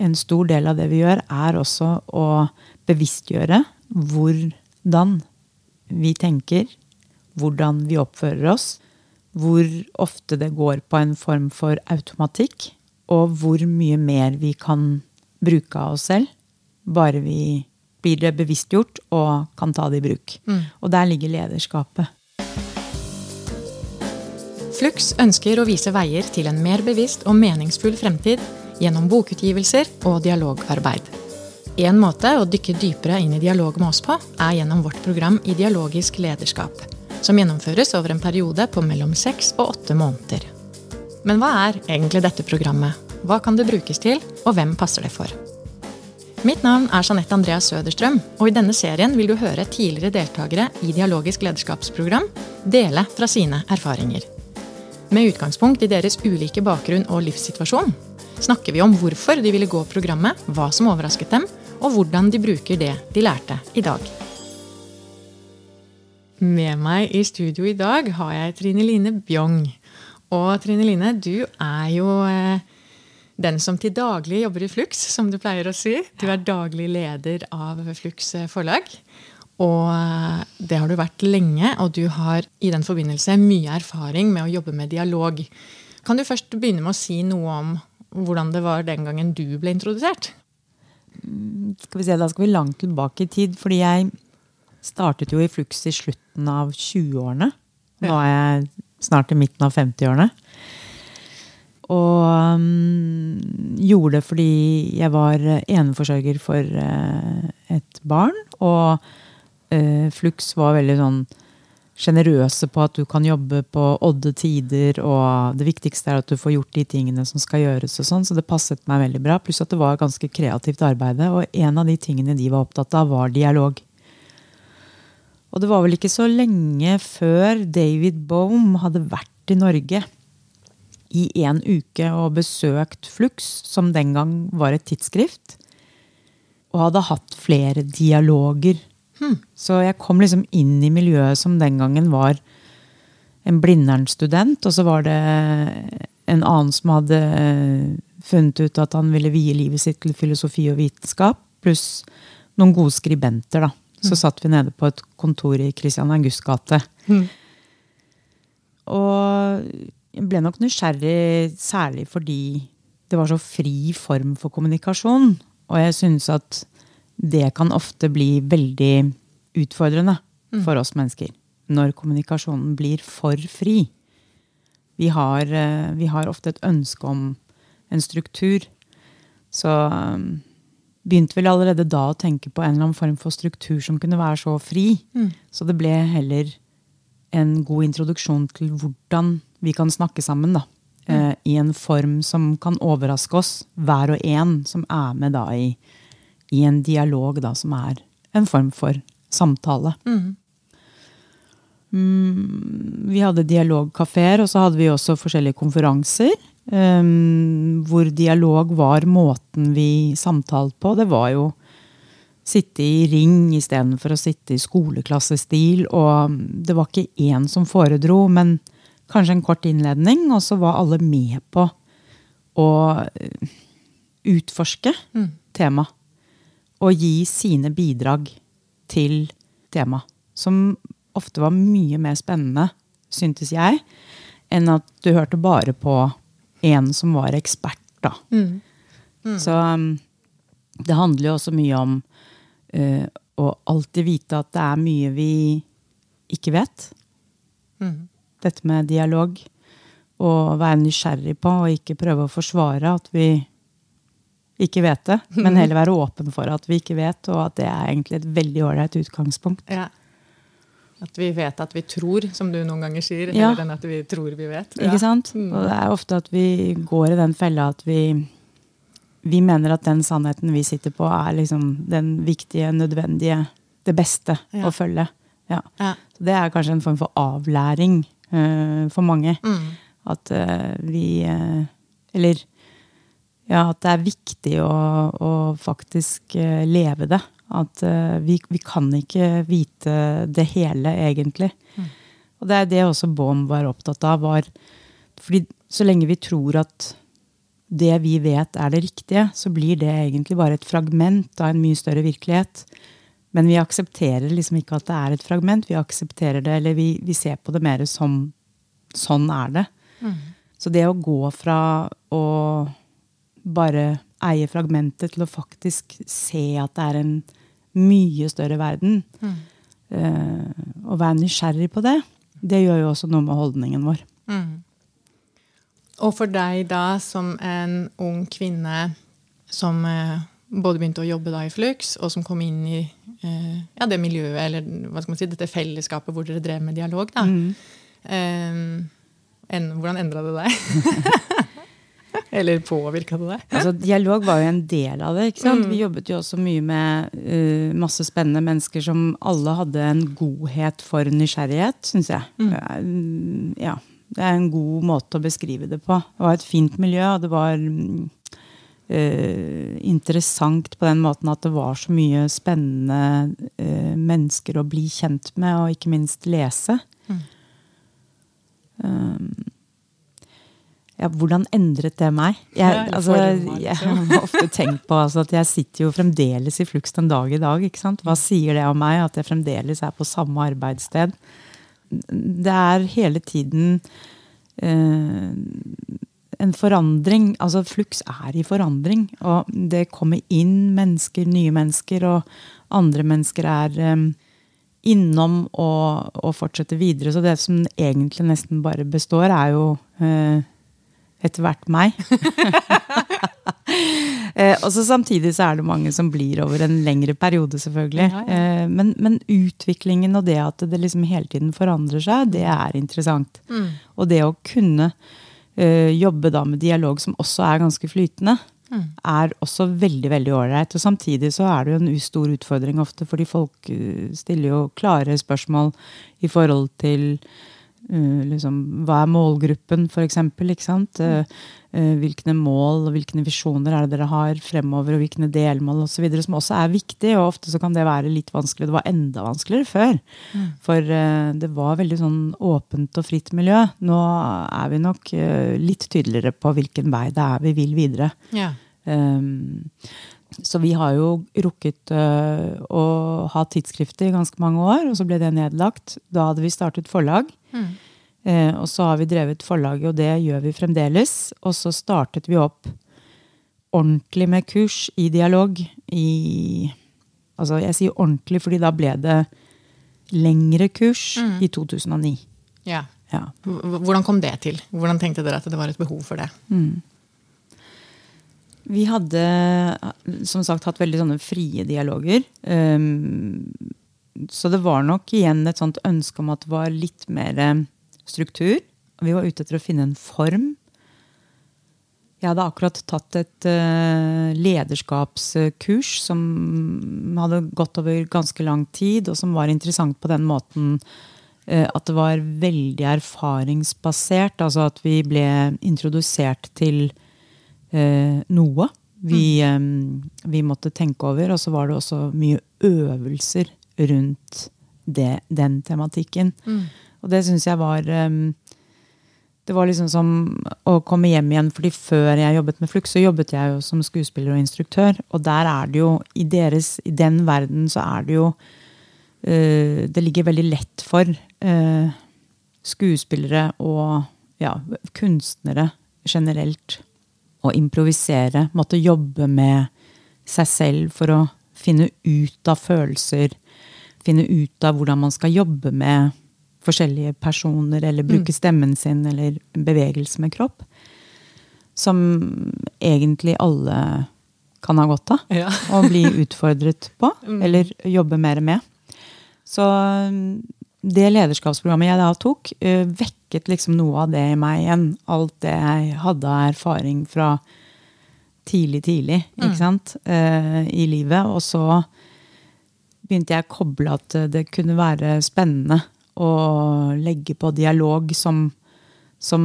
en stor del av det vi gjør, er også å bevisstgjøre hvordan vi tenker, hvordan vi oppfører oss, hvor ofte det går på en form for automatikk, og hvor mye mer vi kan bruke av oss selv, bare vi blir det bevisstgjort og kan ta det i bruk. Mm. Og der ligger lederskapet. Flux ønsker å vise veier til en mer bevisst og meningsfull fremtid gjennom bokutgivelser og dialogarbeid. En måte å dykke dypere inn i dialog med oss på, er gjennom vårt program Ideologisk lederskap, som gjennomføres over en periode på mellom seks og åtte måneder. Men hva er egentlig dette programmet? Hva kan det brukes til, og hvem passer det for? Mitt navn er Jeanette Andreas Søderstrøm, og i denne serien vil du høre tidligere deltakere i Dialogisk lederskapsprogram dele fra sine erfaringer. Med utgangspunkt i deres ulike bakgrunn og livssituasjon snakker vi om hvorfor de ville gå programmet, hva som overrasket dem, og hvordan de bruker det de lærte i dag. Med meg i studio i dag har jeg Trine Line Bjong. Og Trine Line, du er jo eh, den som til daglig jobber i Flux, som du pleier å si. Du er daglig leder av Flux forlag. Og eh, det har du vært lenge, og du har i den forbindelse mye erfaring med å jobbe med dialog. Kan du først begynne med å si noe om hvordan det var den gangen du ble introdusert? Mm, skal vi se, Da skal vi langt tilbake i tid. fordi jeg startet jo i Flux i slutten av 20-årene. Nå er jeg snart i midten av 50-årene. Og um, gjorde det fordi jeg var eneforsørger for uh, et barn. Og uh, Flux var veldig sånn sjenerøse på at du kan jobbe på odde tider, og det viktigste er at du får gjort de tingene som skal gjøres. og sånn, Så det passet meg veldig bra. Pluss at det var ganske kreativt arbeid. Og en av de tingene de var opptatt av, var dialog. Og det var vel ikke så lenge før David Bohm hadde vært i Norge i en uke og besøkt Flux, som den gang var et tidsskrift. Og hadde hatt flere dialoger Hmm. Så jeg kom liksom inn i miljøet som den gangen var en Blindern-student. Og så var det en annen som hadde eh, funnet ut at han ville vie livet sitt til filosofi og vitenskap. Pluss noen gode skribenter, da. Så mm. satt vi nede på et kontor i Christian Augusts gate. Mm. Og jeg ble nok nysgjerrig særlig fordi det var så fri form for kommunikasjon. Og jeg synes at det kan ofte bli veldig utfordrende mm. for oss mennesker. Når kommunikasjonen blir for fri. Vi har, eh, vi har ofte et ønske om en struktur. Så um, begynte vel allerede da å tenke på en eller annen form for struktur som kunne være så fri. Mm. Så det ble heller en god introduksjon til hvordan vi kan snakke sammen. da. Mm. Eh, I en form som kan overraske oss, hver og en som er med da i i en dialog da, som er en form for samtale. Mm. Mm, vi hadde dialogkafeer, og så hadde vi også forskjellige konferanser. Um, hvor dialog var måten vi samtalte på. Det var jo sitte i ring istedenfor å sitte i skoleklassestil. Og det var ikke én som foredro, men kanskje en kort innledning. Og så var alle med på å utforske mm. temaet å gi sine bidrag til temaet. Som ofte var mye mer spennende, syntes jeg, enn at du hørte bare på en som var ekspert. da. Mm. Mm. Så um, det handler jo også mye om uh, å alltid vite at det er mye vi ikke vet. Mm. Dette med dialog. Og være nysgjerrig på, og ikke prøve å forsvare at vi ikke vet det, men heller være åpen for at vi ikke vet, og at det er egentlig et veldig ålreit utgangspunkt. Ja. At vi vet at vi tror, som du noen ganger sier, ja. heller enn at vi tror vi vet. Ja. Ikke sant? Mm. Og det er ofte at vi går i den fella at vi, vi mener at den sannheten vi sitter på, er liksom den viktige, nødvendige, det beste ja. å følge. Ja. Så det er kanskje en form for avlæring uh, for mange. Mm. At uh, vi uh, Eller ja, at det er viktig å, å faktisk uh, leve det. At uh, vi, vi, kan ikke vite det hele, egentlig. Mm. Og det er det også Baum var opptatt av. Var, fordi så lenge vi tror at det vi vet er det riktige, så blir det egentlig bare et fragment av en mye større virkelighet. Men vi aksepterer liksom ikke at det er et fragment. Vi aksepterer det, eller vi, vi ser på det mer som sånn er det. Mm. Så det å gå fra å bare eie fragmentet til å faktisk se at det er en mye større verden, mm. uh, å være nysgjerrig på det, det gjør jo også noe med holdningen vår. Mm. Og for deg da, som en ung kvinne som uh, både begynte å jobbe da i Flux, og som kom inn i uh, ja, det miljøet, eller hva skal man si, dette fellesskapet hvor dere drev med dialog, da. Mm. En, hvordan endra det deg? Eller påvirka det deg? altså, dialog var jo en del av det. ikke sant? Mm. Vi jobbet jo også mye med uh, masse spennende mennesker som alle hadde en godhet for nysgjerrighet, syns jeg. Mm. Ja, Det er en god måte å beskrive det på. Det var et fint miljø, og det var uh, interessant på den måten at det var så mye spennende uh, mennesker å bli kjent med, og ikke minst lese. Mm. Um, ja, hvordan endret det meg? Jeg, altså, jeg har ofte tenkt på altså, at jeg sitter jo fremdeles i Flux den dag i dag. ikke sant? Hva sier det om meg at jeg fremdeles er på samme arbeidssted? Det er hele tiden eh, en forandring. Altså Flux er i forandring. Og det kommer inn mennesker, nye mennesker, og andre mennesker er eh, innom og, og fortsetter videre. Så det som egentlig nesten bare består, er jo eh, etter hvert meg. eh, og så Samtidig så er det mange som blir over en lengre periode, selvfølgelig. Ja, ja. Eh, men, men, utviklingen og det at det liksom hele tiden forandrer seg, det er interessant. Mm. Og det å kunne eh, jobbe da med dialog som også er ganske flytende, mm. er også veldig veldig ålreit. Og samtidig så er det jo en stor utfordring ofte, fordi folk eh, stiller jo klare spørsmål i forhold til Uh, liksom, hva er målgruppen, f.eks.? Uh, uh, hvilke mål og hvilke visjoner er det dere har fremover, og hvilke delmål osv. Som også er viktig. og Ofte så kan det være litt vanskelig. Det var enda vanskeligere før. Mm. For uh, det var veldig sånn åpent og fritt miljø. Nå er vi nok litt tydeligere på hvilken vei det er vi vil videre. Ja. Um, så vi har jo rukket å ha tidsskriftet i ganske mange år, og så ble det nedlagt. Da hadde vi startet forlag. Mm. Uh, og så har vi drevet forlaget, og det gjør vi fremdeles. Og så startet vi opp ordentlig med kurs i dialog i Altså, jeg sier ordentlig, fordi da ble det lengre kurs mm. i 2009. Ja. ja. Hvordan kom det til? Hvordan tenkte dere at det var et behov for det? Mm. Vi hadde som sagt hatt veldig sånne frie dialoger. Um, så det var nok igjen et sånt ønske om at det var litt mer eh, struktur. Vi var ute etter å finne en form. Jeg hadde akkurat tatt et uh, lederskapskurs som hadde gått over ganske lang tid, og som var interessant på den måten uh, at det var veldig erfaringsbasert. Altså at vi ble introdusert til eh, noe vi, mm. eh, vi, måtte tenke over. Og så var det også mye øvelser rundt det, den tematikken. Mm. Og det syns jeg var um, Det var liksom som å komme hjem igjen. fordi før jeg jobbet med Flux, så jobbet jeg jo som skuespiller og instruktør. Og der er det jo, i, deres, i den verden så er det jo uh, Det ligger veldig lett for uh, skuespillere og ja, kunstnere generelt å improvisere, måtte jobbe med seg selv for å finne ut av følelser. Finne ut av hvordan man skal jobbe med forskjellige personer, eller bruke mm. stemmen sin, eller bevegelse med kropp. Som egentlig alle kan ha godt av. Ja. og bli utfordret på, mm. eller jobbe mer med. Så det lederskapsprogrammet jeg da tok, uh, vekket liksom noe av det i meg igjen. Alt det jeg hadde av erfaring fra tidlig, tidlig ikke mm. sant? Uh, i livet. Og så begynte jeg å koble at det kunne være spennende å legge på dialog som, som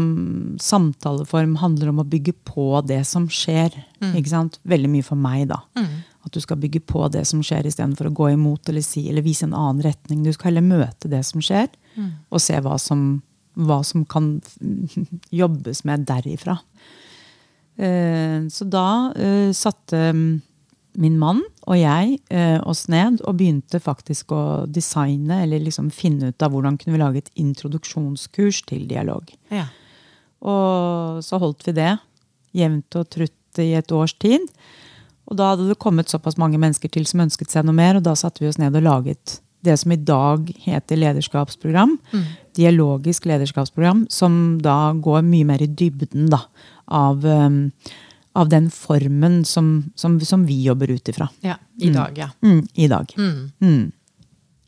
samtaleform handler om å bygge på det som skjer. Mm. ikke sant? Veldig mye for meg, da. Mm. At du skal bygge på det som skjer, istedenfor å gå imot eller si eller vise en annen retning. Du skal heller møte det som skjer, mm. og se hva som, hva som, kan jobbes med derifra. Eh, så da eh, satte mm, min mann og jeg eh, oss ned og begynte faktisk å designe, eller liksom finne ut av hvordan kunne vi lage et introduksjonskurs til dialog. Ja. Og så holdt vi det jevnt og trutt i et års tid. Og da hadde det kommet såpass mange mennesker til som ønsket seg noe mer, og da satte vi oss ned og laget det som i dag heter lederskapsprogram. Dialogisk lederskapsprogram, som da går mye mer i dybden da, av, um, av den formen som, som, som vi jobber ut ifra. ja. I dag, ja. Mm, I dag. Mm. Mm.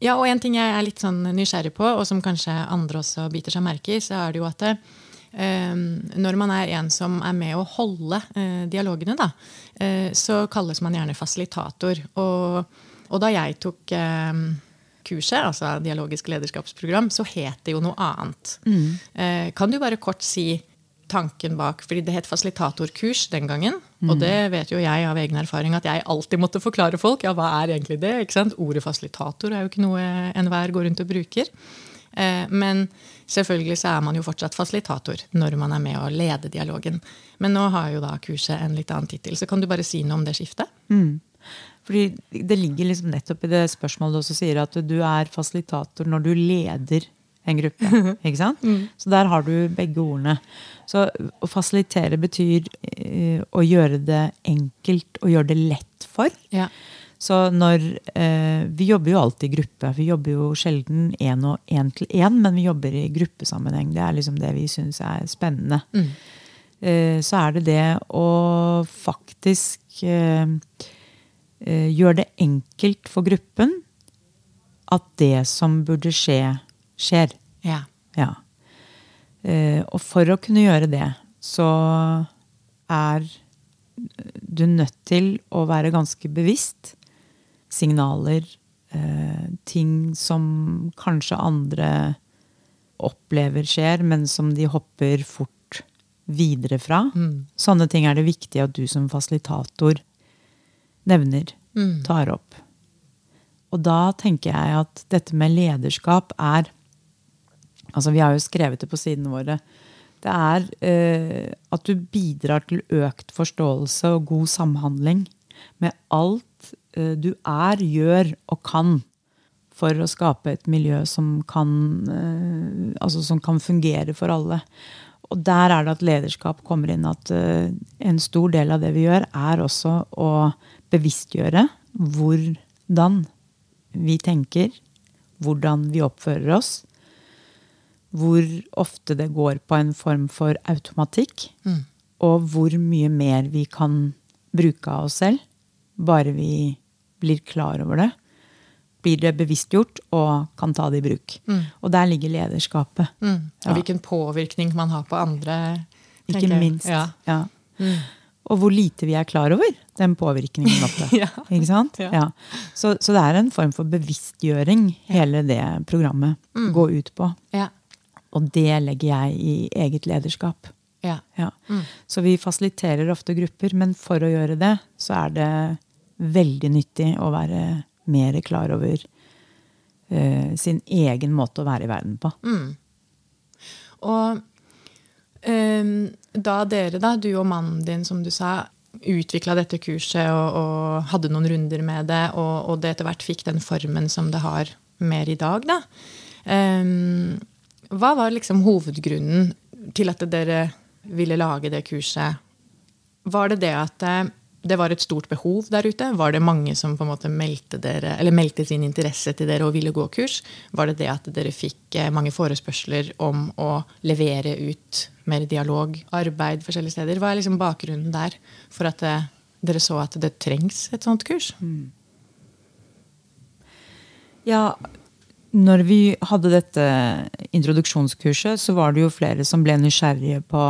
Ja, og en ting jeg er litt sånn nysgjerrig på, og som kanskje andre også biter seg merke i, så er det jo at eh, når man er en som er med å holde uh, dialogene, da, uh, så kalles man gjerne fasilitator. Og, og da jeg tok um, kurset, altså dialogisk lederskapsprogram, så het det jo noe annet. Eh, kan du bare kort si tanken bak, fordi det het fasilitatorkurs den gangen. Og det vet jo jeg av egen erfaring at jeg alltid måtte forklare folk. Ja, hva er egentlig det? ikke sant? Ordet fasilitator er jo ikke noe enhver går rundt og bruker. Eh, men selvfølgelig så er man jo fortsatt fasilitator når man er med å lede dialogen. Men nå har jo da kurset en litt annen tittel. Så kan du bare si noe om det skiftet? Mm. Fordi det ligger liksom nettopp i det spørsmålet du også sier at du er fasilitator når du leder en gruppe. ikke sant? Så der har du begge ordene. Så å fasilitere betyr uh, å gjøre det enkelt og gjøre det lett for. Ja. Så når uh, Vi jobber jo alltid i gruppe. Vi jobber jo sjelden én og én til én, men vi jobber i gruppesammenheng. Det er liksom det vi syns er spennende. Eh, så er det det å faktisk gjøre det enkelt for gruppen at det som burde skje, skjer. Ja. Ja. Uh, og for å kunne gjøre det, så er du nødt til å være ganske bevisst. Signaler, uh, ting som kanskje andre opplever skjer, men som de hopper fort videre fra. Sånne ting er det viktig at du som fasilitator nevner, tar opp. Og da tenker jeg at dette med lederskap er Altså, vi har jo skrevet det på sidene våre. Det er eh, at du bidrar til økt forståelse og god samhandling med alt eh, du er, gjør og kan for å skape et miljø som kan, eh, altså som kan fungere for alle. Og der er det at lederskap kommer inn. At eh, en stor del av det vi gjør, er også å bevisstgjøre hvordan vi tenker, hvordan vi oppfører oss. Hvor ofte det går på en form for automatikk. Og hvor mye mer vi kan bruke av oss selv, bare vi blir klar over det. Blir det bevisstgjort og kan ta det i bruk. Og der ligger lederskapet. Mm. Og Ja. hvilken påvirkning man har på andre. Ikke minst. Ja. Ja. Og hvor lite vi er klar over den påvirkningen ofte. Ja. Ikke sant? Ja. Ja. Så, så det er en form for bevisstgjøring hele det programmet Mm. går ut på. Ja. Og det legger jeg i eget lederskap. Ja. Ja. Så vi fasiliterer ofte grupper, men for å gjøre det, så er det veldig nyttig å være mer klar over uh, sin egen måte å være i verden på. Og um, da dere, da, du og mannen din, som du sa, utvikla dette kurset og, og hadde noen runder med det, og, og det etter hvert fikk den formen som det har mer i dag, da. ehm, hva var liksom hovedgrunnen til at dere ville lage det kurset? Var det det at eh, det var et stort behov der ute? Var det mange som på en måte meldte, dere, meldte sin interesse til dere og ville gå kurs? Var det det at dere fikk eh, mange forespørsler om å levere ut mer dialog, arbeid forskjellige steder? Hva er liksom bakgrunnen der for at eh, dere så at det trengs et sånt kurs? Ja, når vi hadde dette introduksjonskurset, så var det jo flere som ble nysgjerrige på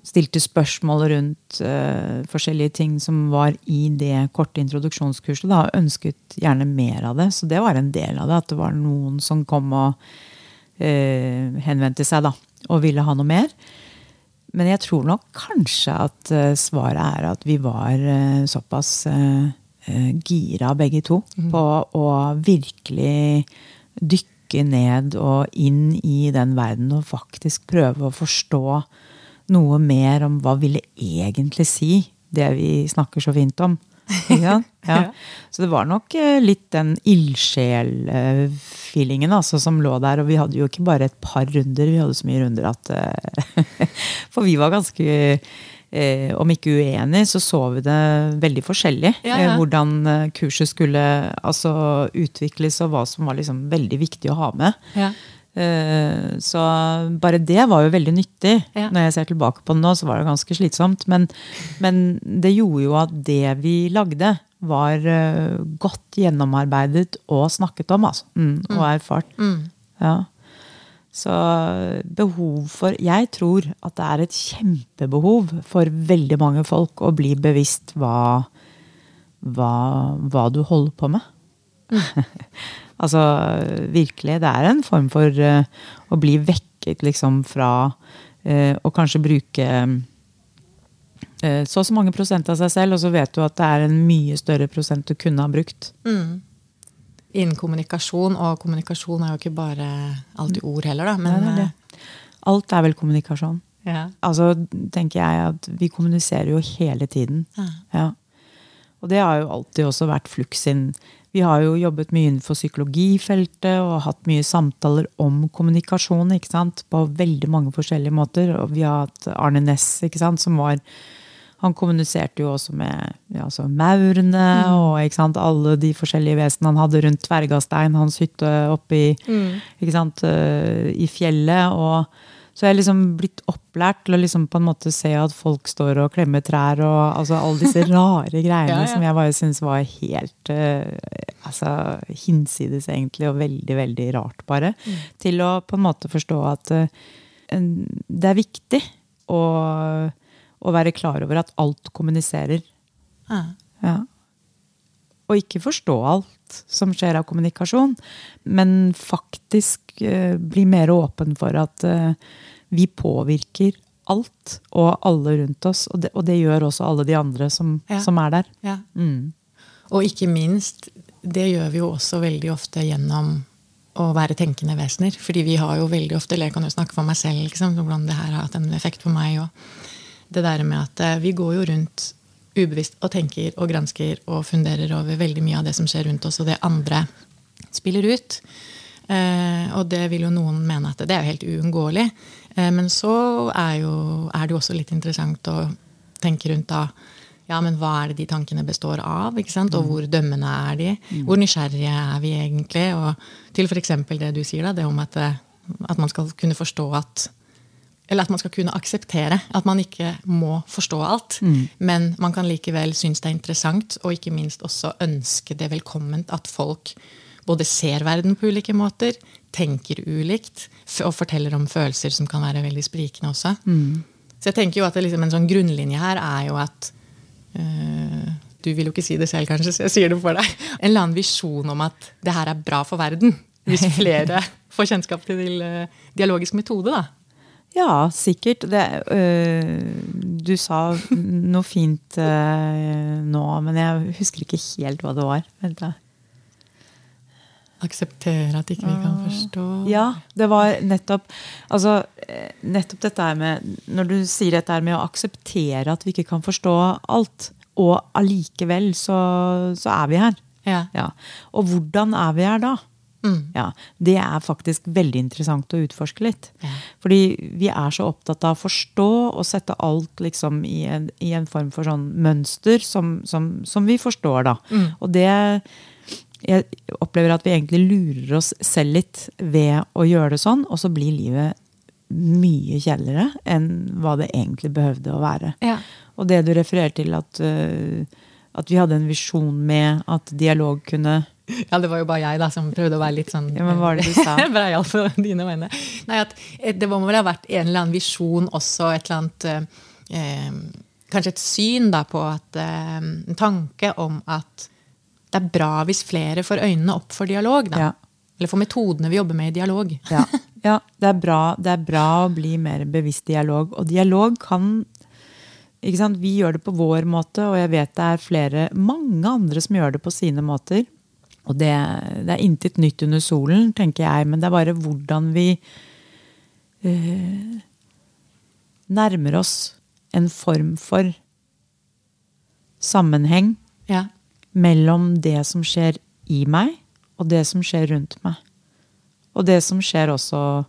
Stilte spørsmål rundt uh, forskjellige ting som var i det korte introduksjonskurset. Da, og ønsket gjerne mer av det. Så det var en del av det. At det var noen som kom og uh, henvendte seg da, og ville ha noe mer. Men jeg tror nok kanskje at uh, svaret er at vi var såpass eh, gira begge to på å virkelig dykke ned og inn i den verden og faktisk prøve å forstå noe mer om hva ville egentlig si, det vi snakker så fint om. Ja. Så det var nok eh, litt den ildsjel-feelingen altså, som lå der. Og vi hadde jo ikke bare et par runder, vi hadde så mye runder at eh, For vi var ganske eh, om ikke uenig, så så vi det veldig forskjellig. Ja, ja. eh, Hvordan eh, kurset skulle altså, utvikles, og hva som var liksom veldig viktig å ha med. Ja. Eh, Så bare det var jo veldig nyttig. Når jeg ser tilbake på det nå, så var det ganske slitsomt. Men, men det gjorde jo at det vi lagde, var eh, godt gjennomarbeidet og snakket om, altså. Mm, og erfart. Ja. Så behov for Jeg tror at det er et kjempebehov for veldig mange folk å bli bevisst hva, hva, hva du holder på med. altså virkelig. Det er en form for uh, å bli vekket liksom fra uh, å kanskje bruke uh, så og så mange prosent av seg selv, og så vet du at det er en mye større prosent du kunne ha brukt. Innen kommunikasjon, og kommunikasjon er jo ikke bare alltid ord heller, da. Men det er det. Alt er vel kommunikasjon. eh, ja. Altså, tenker jeg at vi kommuniserer jo hele tiden. Ja. Ja. Og det har jo alltid også vært Flux sin Vi har jo jobbet mye innenfor psykologifeltet og hatt mye samtaler om kommunikasjon ikke sant? på veldig mange forskjellige måter. Og vi har hatt Arne Næss, som var Han kommuniserte jo også med ja, altså maurene og ikke sant, alle de forskjellige vesenene han hadde rundt Tvergastein, hans hytte oppe i, ikke sant, eh, i fjellet. og så jeg har liksom blitt opplært til å liksom på en måte se at folk står og klemmer trær og altså alle disse rare greiene Ja, ja. som jeg bare syns var helt uh, altså, hinsides egentlig, og veldig, veldig rart, bare. Til å på en måte forstå at uh, det er viktig å, å være klar over at alt kommuniserer. Ja. Ja. Og ikke forstå alt som skjer av kommunikasjon, men faktisk eh, bli mer åpen for at eh, vi påvirker alt og alle rundt oss. Og det, og det gjør også alle de andre som, Ja. som er der. Ja. Mm. Og ikke minst, det gjør vi jo også veldig ofte gjennom å være tenkende vesener. Fordi vi har jo veldig ofte, eller jeg kan jo snakke for meg selv, liksom, hvordan det her har hatt en effekt på meg. Og det der med at eh, vi går jo rundt ubevisst og tenker og gransker og funderer over veldig mye av det som skjer rundt oss, og det andre spiller ut. Eh, og det vil jo noen mene at det er jo helt uunngåelig. Eh, men så er, jo, er det jo også litt interessant å tenke rundt da ja, men hva er det de tankene består av? ikke sant? Og hvor dømmende er de? Hvor nysgjerrige er vi egentlig? Og til f.eks. det du sier, da, det om at, eh, at man skal kunne forstå at Eller at man skal kunne akseptere at man ikke må forstå alt. Men man kan likevel synes det er interessant, og ikke minst også ønske det velkomment at folk både ser verden på ulike måter, tenker ulikt, og forteller om følelser som kan være veldig sprikende også. Så jeg tenker jo at det liksom en sånn grunnlinje her er jo at øh, Du vil jo ikke si det selv, kanskje, så jeg sier det for deg. En eller annen visjon om at det her er bra for verden. Hvis flere får kjennskap til øh, dialogisk metode, da. Ja, sikkert. Det, øh, du sa noe fint øh, nå, men jeg husker ikke helt hva det var. Vent da. Akseptere at ikke vi kan forstå. Ja, det var nettopp altså, eh, nettopp dette her med Når du sier dette her med å akseptere at vi ikke kan forstå alt, og allikevel så, så er vi her. Ja. Ja. Og hvordan er vi her da? Mm. Ja, Det er faktisk veldig interessant å utforske litt. Ja. Fordi vi er så opptatt av å forstå og sette alt liksom i en, i en form for sånn mønster som, som, som vi forstår, da. Og det Jeg opplever at vi egentlig lurer oss selv litt ved å gjøre det sånn, og så blir livet mye kjedeligere enn hva det egentlig behøvde å være. Ja. Og det du refererer til at, øh, at vi hadde en visjon med at dialog kunne Ja, det var jo bare jeg da som prøvde å være litt sånn Ja, men hva var det du sa? Breial for dine vegne. Nei, at eh, Det må vel ha vært en eller annen visjon også, et eller annet eh, eh, Kanskje et syn da på at eh, En tanke om at det er bra hvis flere får øynene opp for dialog. da. Ja. Eller for metodene vi jobber med i dialog. Ja, ja det, er bra, det er bra å bli mer bevisst dialog. Og dialog kan ikke sant? Vi gjør det på vår måte, og jeg vet det er flere, mange andre som gjør det på sine måter. Og det, det er intet nytt under solen, tenker jeg, men det er bare hvordan vi eh, nærmer oss en form for sammenheng Ja. mellom det som skjer i meg, og det som skjer rundt meg. Og det som skjer også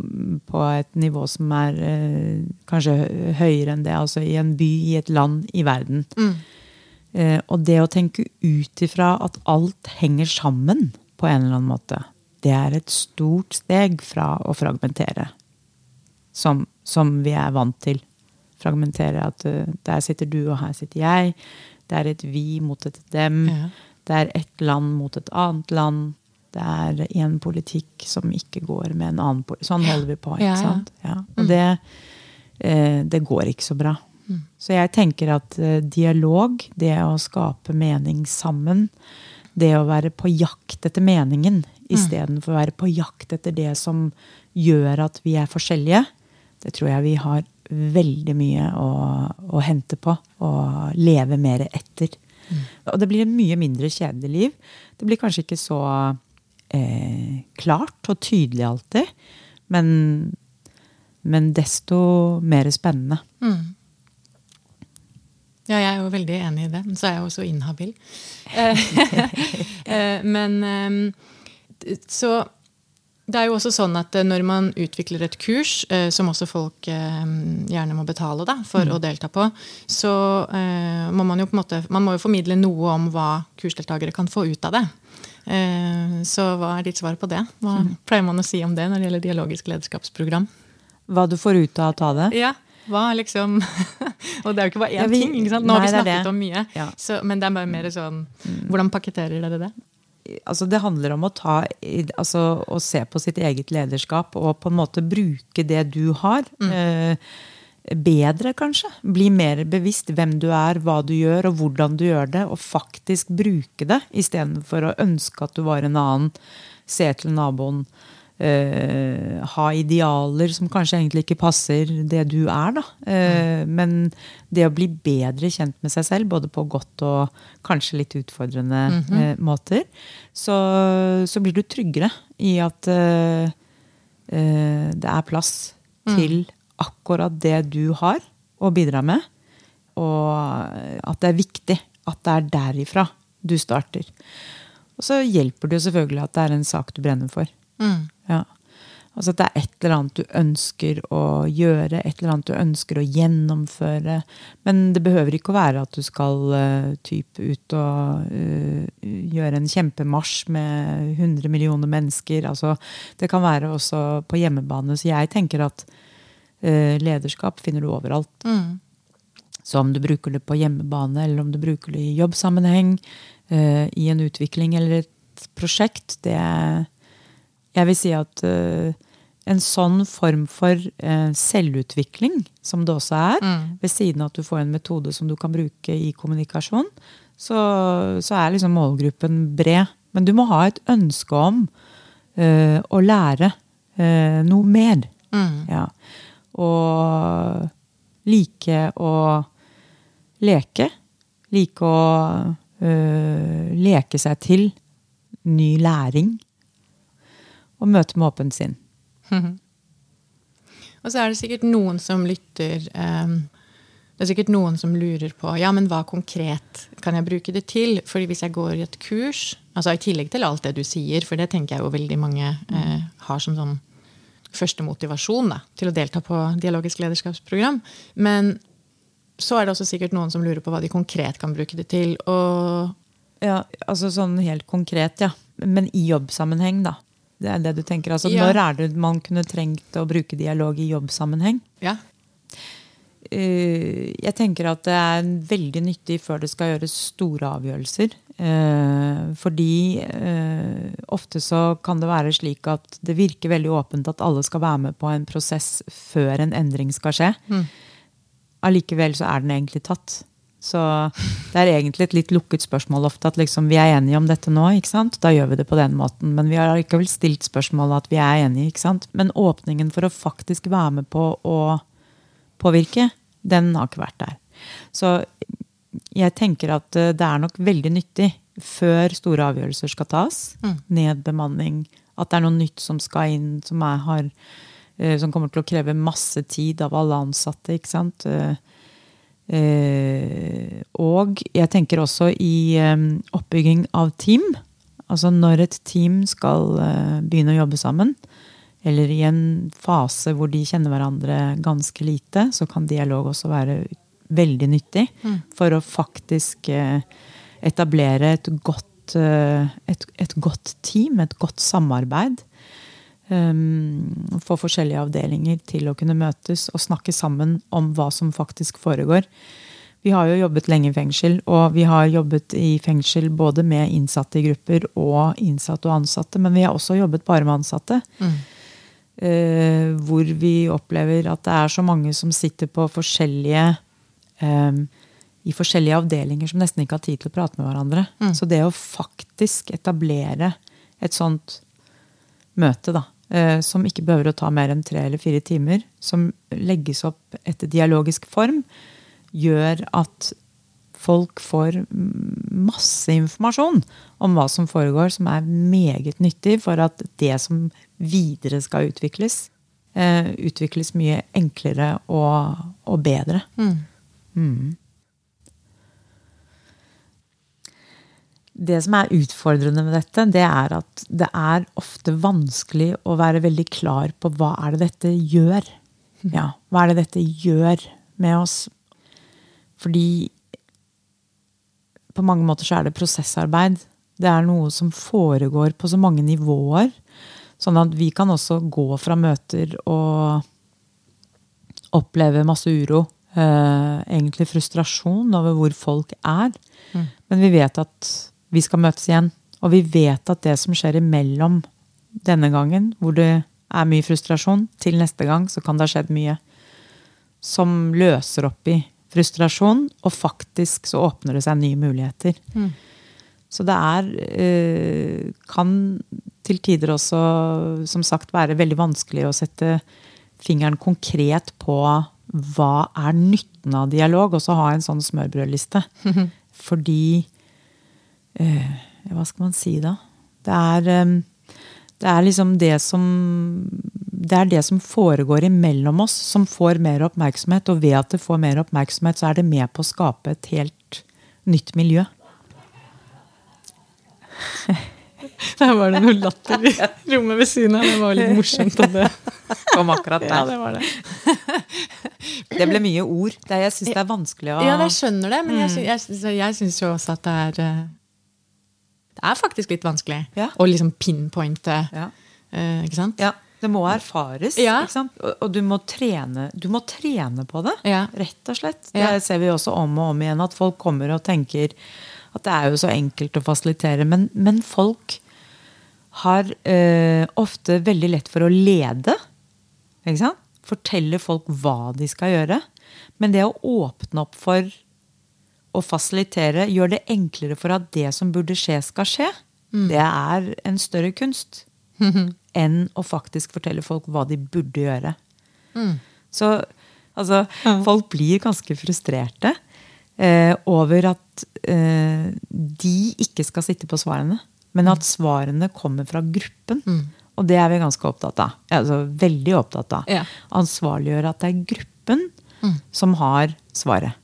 mm, på et nivå som er eh, kanskje høyere enn det, altså i en by, i et land, i verden. Eh, og det å tenke ut ifra at alt henger sammen på en eller annen måte, det er et stort steg fra å fragmentere. Som, som vi er vant til. Fragmentere at eh, der sitter du, og her sitter jeg. Det er et vi mot et dem. Ja. Det er ett land mot et annet land. Det er en politikk som ikke går med en annen politikk. Sånn holder vi på. ikke Ja, ja. sant? Ja. Og det, eh, det går ikke så bra. Så jeg tenker at eh, dialog, det å skape mening sammen, det å være på jakt etter meningen istedenfor å være på jakt etter det som gjør at vi er forskjellige, det tror jeg vi har veldig mye å, å hente på og leve mer etter. Og det blir et mye mindre kjedelig liv. Det blir kanskje ikke så eh, klart og tydelig alltid, men, men desto mer spennende. Ja, jeg er jo veldig enig i det. Men så er jeg også inhabil. Eh, eh, Men eh, så det er jo også sånn at når man utvikler et kurs, som også folk gjerne må betale da, for å delta på, så må man jo på en måte man må jo formidle noe om hva kursdeltakere kan få ut av det. Så hva er ditt svar på det? Hva pleier man å si om det når det gjelder dialogisk lederskapsprogram? Hva du får ut av å ta det? Ja, hva liksom Og det er jo ikke bare én Ja, vi- ting. ikke sant? Nå har vi snakket om mye, Ja. så, men det er bare mer sånn Hvordan pakketterer dere det? altså det handler om å, ta, altså å se på sitt eget lederskap og på en måte bruke det du har. Eh, bedre, kanskje. Bli mer bevisst hvem du er, hva du gjør, og hvordan du gjør det. Og faktisk bruke det, istedenfor å ønske at du var en annen. Se til naboen. Eh, ha idealer som kanskje egentlig ikke passer det du er, da. Eh, Men det å bli bedre kjent med seg selv, både på godt og kanskje litt utfordrende eh, måter, så, så blir du tryggere i at det er plass til akkurat det du har å bidra med, og at det er viktig at det er derifra du starter. Og så hjelper det jo selvfølgelig at det er en sak du brenner for. Ja. Altså at det er et eller annet du ønsker å gjøre, et eller annet du ønsker å gjennomføre. Men det behøver ikke å være at du skal uh, typ ut og uh, gjøre en kjempemarsj med 100 millioner mennesker. Altså, det kan være også på hjemmebane. Så jeg tenker at uh, lederskap finner du overalt. Så om du bruker det på hjemmebane, eller om du bruker det i jobbsammenheng, i en utvikling eller et prosjekt, det Jeg vil si at uh, en sånn form for uh, selvutvikling, som det også er, ved siden av at du får en metode som du kan bruke i kommunikasjon, så, så er liksom målgruppen bred. Men du må ha et ønske om uh, å lære noe mer. Ja. Og like å leke. Like å leke seg til ny læring. Og møte med åpent sinn. Og så er det sikkert noen som lytter um, Det er sikkert noen som lurer på ja, men hva konkret kan jeg bruke det til? Fordi hvis jeg går i et kurs, altså i tillegg til alt det du sier, for det tenker jeg jo veldig mange uh, har som sånn første motivasjon da, til å delta på dialogisk lederskapsprogram. Men så er det også sikkert noen som lurer på hva de konkret kan bruke det til. Og Ja, altså sånn helt konkret, ja. Men i jobbsammenheng, da. Det er det du tenker. Altså, Ja. Når er det man kunne trengt å bruke dialog i jobbsammenheng? ja, Uh, jeg tenker at det er veldig nyttig før det skal gjøres store avgjørelser. Uh, fordi uh, ofte så kan det være slik at det virker veldig åpent at alle skal være med på en prosess før en endring skal skje. Allikevel så er den egentlig tatt. Så det er egentlig et litt lukket spørsmål ofte at liksom vi er enige om dette nå. ikke sant? Da gjør vi det på den måten. Men vi har likevel stilt spørsmålet at vi er enige. ikke sant? Men åpningen for å faktisk være med på å påvirke, den har ikke vært der. Så jeg tenker at eh, det er nok veldig nyttig før store avgjørelser skal tas, nedbemanning, at det er noe nytt som skal inn, som har eh, som kommer til å kreve masse tid av alle ansatte. ikke sant? Eh, og jeg tenker også i eh, oppbygging av team. Altså når et team skal eh, begynne å jobbe sammen, eller i en fase hvor de kjenner hverandre ganske lite, så kan dialog også være veldig nyttig for å faktisk eh, etablere et godt, eh, et, et godt team, et godt samarbeid. Um, få forskjellige avdelinger til å kunne møtes og snakke sammen om hva som faktisk foregår. Vi har jo jobbet lenge i fengsel, og vi har jobbet i fengsel både med innsatte i grupper og innsatte og ansatte, men vi har også jobbet bare med ansatte. Eh, hvor vi opplever at det er så mange som sitter på forskjellige um, i forskjellige avdelinger som nesten ikke har tid til å prate med hverandre. Så det å faktisk etablere et sånt møte, da, som ikke behøver å ta mer enn tre eller fire timer, som legges opp etter dialogisk form, gjør at folk får masse informasjon om hva som foregår, som er meget nyttig for at det som videre skal utvikles, eh, utvikles mye enklere og, og bedre. Mm. Det som er utfordrende med dette, det er at det er ofte vanskelig å være veldig klar på hva er det dette gjør. Ja, hva er det dette gjør med oss? Fordi på mange måter så er det prosessarbeid. Det er noe som foregår på så mange nivåer. Sånn at vi kan også gå fra møter og oppleve masse uro. Eh, egentlig frustrasjon over hvor folk er. Men vi vet at vi skal møtes igjen. Og vi vet at det som skjer imellom denne gangen, hvor det er mye frustrasjon, til neste gang så kan det ha skjedd mye som løser opp i frustrasjon, og faktisk så åpner det seg nye muligheter. Så det er eh, Kan til tider også, som sagt, være veldig vanskelig å sette fingeren konkret på hva er nytten av dialog, og så ha en sånn smørbrødliste. Fordi eh, Hva skal man si da? Det er, eh, det er liksom det som Det er det som foregår imellom oss, som får mer oppmerksomhet. Og ved at det får mer oppmerksomhet, så er det med på å skape et helt nytt miljø. Der var det noe latter i rommet ved siden av. Det var litt morsomt. At det Kom akkurat Ja, det var det. Det ble mye ord. Det, jeg syns det er vanskelig å Ja, jeg skjønner det, men jeg, synes, jeg, jeg syns jo også at det er eh, er faktisk litt vanskelig Ja. å liksom pinpointe. Ja. Uh, ikke sant? Ja, det må erfares. Ja. Og, og du, må trene, du må trene på det, Ja. rett og slett. Det ser vi også om og om igjen, at folk kommer og tenker at det er jo så enkelt å fasilitere. Men, men folk har eh, ofte veldig lett for å lede. Ikke sant? Fortelle folk hva de skal gjøre. Men det å åpne opp for å fasilitere gjør det enklere for at det som burde skje, skal skje. Det er en større kunst enn å faktisk fortelle folk hva de burde gjøre. Så altså, folk blir ganske frustrerte eh, over at eh, de ikke skal sitte på svarene, men at svarene kommer fra gruppen. Og det er vi ganske opptatt av. Altså, veldig opptatt av. Ja. Ansvarliggjøre at det er gruppen som har svaret.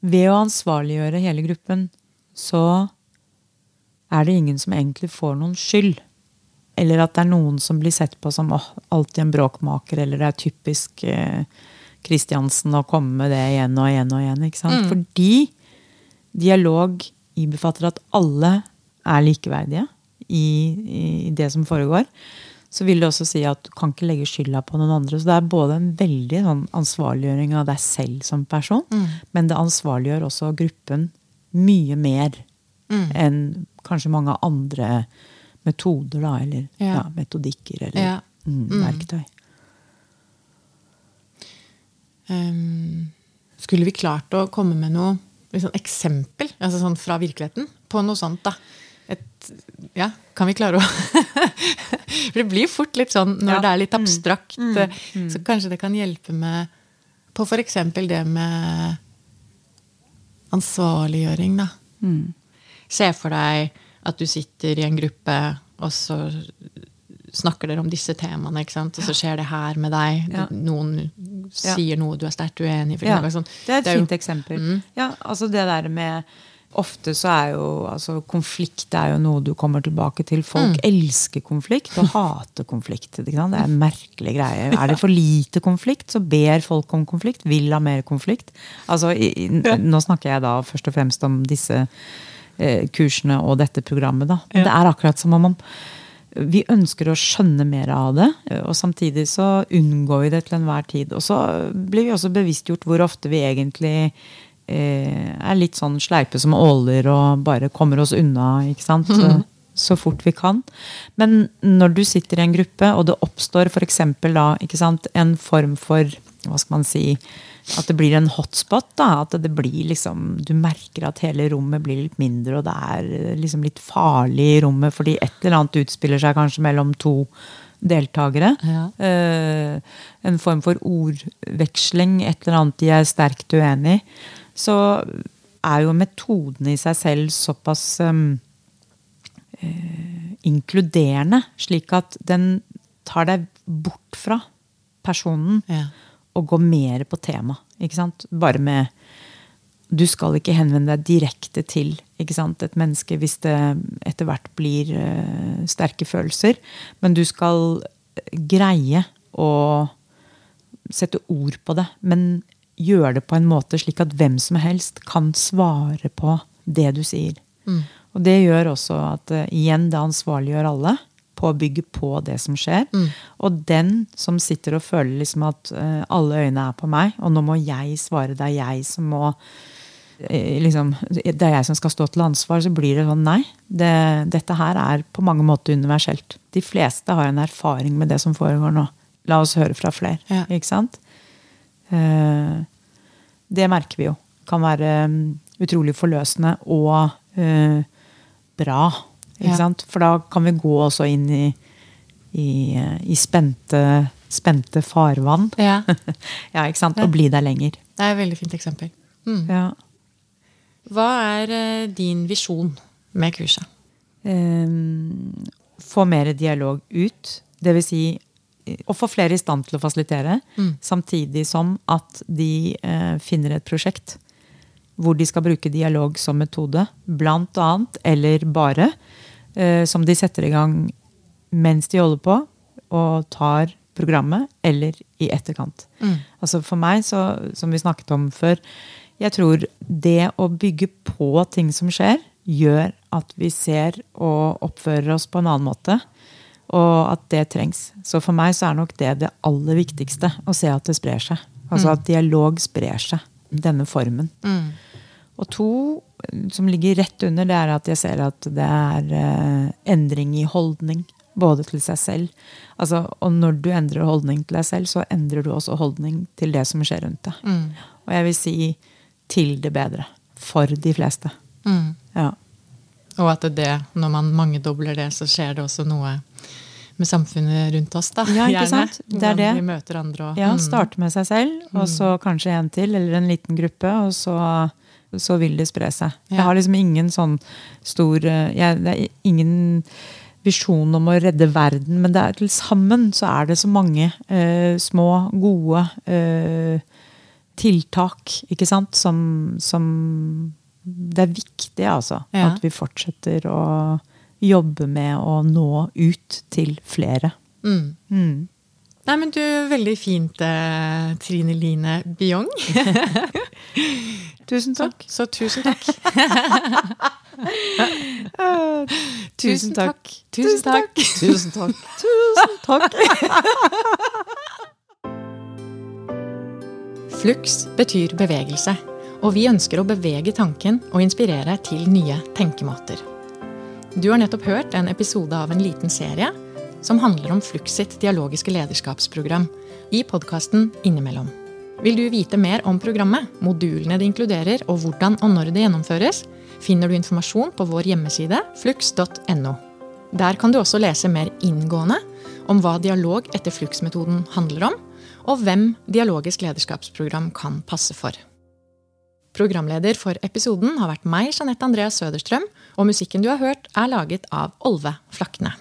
Ved å ansvarliggjøre hele gruppen, så er det ingen som egentlig får noen skyld. Eller at det er noen som blir sett på som oh, alltid en bråkmaker, eller det er typisk eh, Kristiansen å komme med det igjen og igjen og igjen. Ikke sant? Fordi dialog innbefatter at alle er likeverdige i, i det som foregår. Så vil det også si at du kan ikke legge skylda på noen andre. Så det er både en veldig sånn ansvarliggjøring av deg selv som person, men det ansvarliggjør også gruppen mye mer enn kanskje mange andre metoder, da, eller Ja. ja, metodikker, eller Ja. mm, verktøy. Um, skulle vi klart å komme med noe liksom, eksempel altså sånn fra virkeligheten på noe sånt? da? Et, ja, kan vi klare å For det blir fort litt sånn når Ja. det er litt abstrakt. eh, Så kanskje det kan hjelpe med på f.eks. det med ansvarliggjøring, da. Se for deg at du sitter i en gruppe, og så snakker dere om disse temaene, ikke sant? og så skjer det her med deg. Ja. Noen sier noe du er sterkt uenig i. Ja, sånn. det er et Det er jo- fint eksempel. Ja, altså det der med Ofte så er jo altså konflikt er jo noe du kommer tilbake til. Folk elsker konflikt og hater konflikt. Det er en merkelig greie. Er det for lite konflikt, så ber folk om konflikt. Vil ha mer konflikt. Altså, i, nå snakker jeg da først og fremst om disse eh, kursene og dette programmet. Da. Det er akkurat som om vi ønsker å skjønne mer av det, og samtidig så unngår vi det til enhver tid. Og så blir vi også bevisstgjort hvor ofte vi egentlig er litt sånn sleipe som åler og bare kommer oss unna, ikke sant. Så, så fort vi kan. Men når du sitter i en gruppe, og det oppstår f.eks. da ikke sant, en form for hva skal man si, at det blir en hotspot. da, At det blir liksom, du merker at hele rommet blir litt mindre, og det er liksom litt farlig i rommet fordi et eller annet utspiller seg kanskje mellom to deltakere. Ja. Eh, en form for ordveksling, et eller annet de er sterkt uenig i. Så er jo metoden i seg selv såpass um, uh, inkluderende, slik at den tar deg bort fra personen Ja. og går mer på tema. Ikke sant? Bare med Du skal ikke henvende deg direkte til ikke sant? et menneske hvis det etter hvert blir uh, sterke følelser. Men du skal greie å sette ord på det. Men gjøre det på en måte slik at hvem som helst kan svare på det du sier. Og det gjør også at eh, igjen, det ansvarliggjør alle på å bygge på det som skjer. Og den som sitter og føler liksom at uh, alle øyne er på meg, og nå må jeg svare, det er jeg som må eh, liksom, Det er jeg som skal stå til ansvar, så blir det sånn nei. Det, dette her er på mange måter universelt. De fleste har en erfaring med det som foregår nå. La oss høre fra flere. Ja. Ikke sant? Eh, det merker vi jo. Kan være mm, utrolig forløsende og eh, bra. Ikke Ja. sant? For da kan vi gå også inn i, i, eh, i spente, spente farvann. Ja. ja? Og bli der lenger. Det er et veldig fint eksempel. Mm. Ja. Hva er din visjon med kurset? Få mer dialog ut. Det vil si å få flere i stand til å fasilitere, samtidig som at de eh, finner et prosjekt hvor de skal bruke dialog som metode, blant annet, eller bare, eh, som de setter i gang mens de holder på, og tar programmet, eller i etterkant. Altså for meg, så, som vi snakket om før, jeg tror det å bygge på ting som skjer, gjør at vi ser og oppfører oss på en annen måte. Og at det trengs. Så for meg så er nok det det aller viktigste. Å se at det sprer seg. Altså at dialog sprer seg. Denne formen. Og to, som ligger rett under, det er at jeg ser at det er eh, endring i holdning. Både til seg selv. Altså, og når du endrer holdning til deg selv, så endrer du også holdning til det som skjer rundt deg. Og jeg vil si til det bedre. For de fleste. Ja. Og at det, når man mangedobler det, så skjer det også noe med samfunnet rundt oss. da. Ja, ikke Gjerne. sant? Det er det. Vi møter andre og Ja, Mm. starte med seg selv, og så kanskje en til, eller en liten gruppe, og så, så vil det spre seg. Ja. Jeg har liksom ingen sånn stor eh, jeg, Det er ingen visjon om å redde verden, men det er til sammen så er det så mange eh, små, gode eh, tiltak, ikke sant, som, som Det er viktig, altså. Ja. At vi fortsetter å jobbe med å nå ut til flere. Mm. Mm. Nei, men du, veldig fint, eh, Trine Line Biong. Tusen takk. Så tusen takk. Tusen takk. Tusen takk. Tusen takk. Tusen takk. Flux betyr bevegelse, og vi ønsker å bevege tanken og inspirere til nye tenkemåter. Du har nettopp hørt en episode av en liten serie som handler om Flux sitt dialogiske lederskapsprogram i podkasten Innimellom. Vil du vite mer om programmet, modulene det inkluderer og hvordan og når det gjennomføres, finner du informasjon på vår hjemmeside flux.no. Der kan du også lese mer inngående om hva dialog etter Flux-metoden handler om, og hvem dialogisk lederskapsprogram kan passe for. Programleder for episoden har vært meg, Jeanette Andreas Søderstrøm, og musikken du har hørt, er laget av Olve Flakne.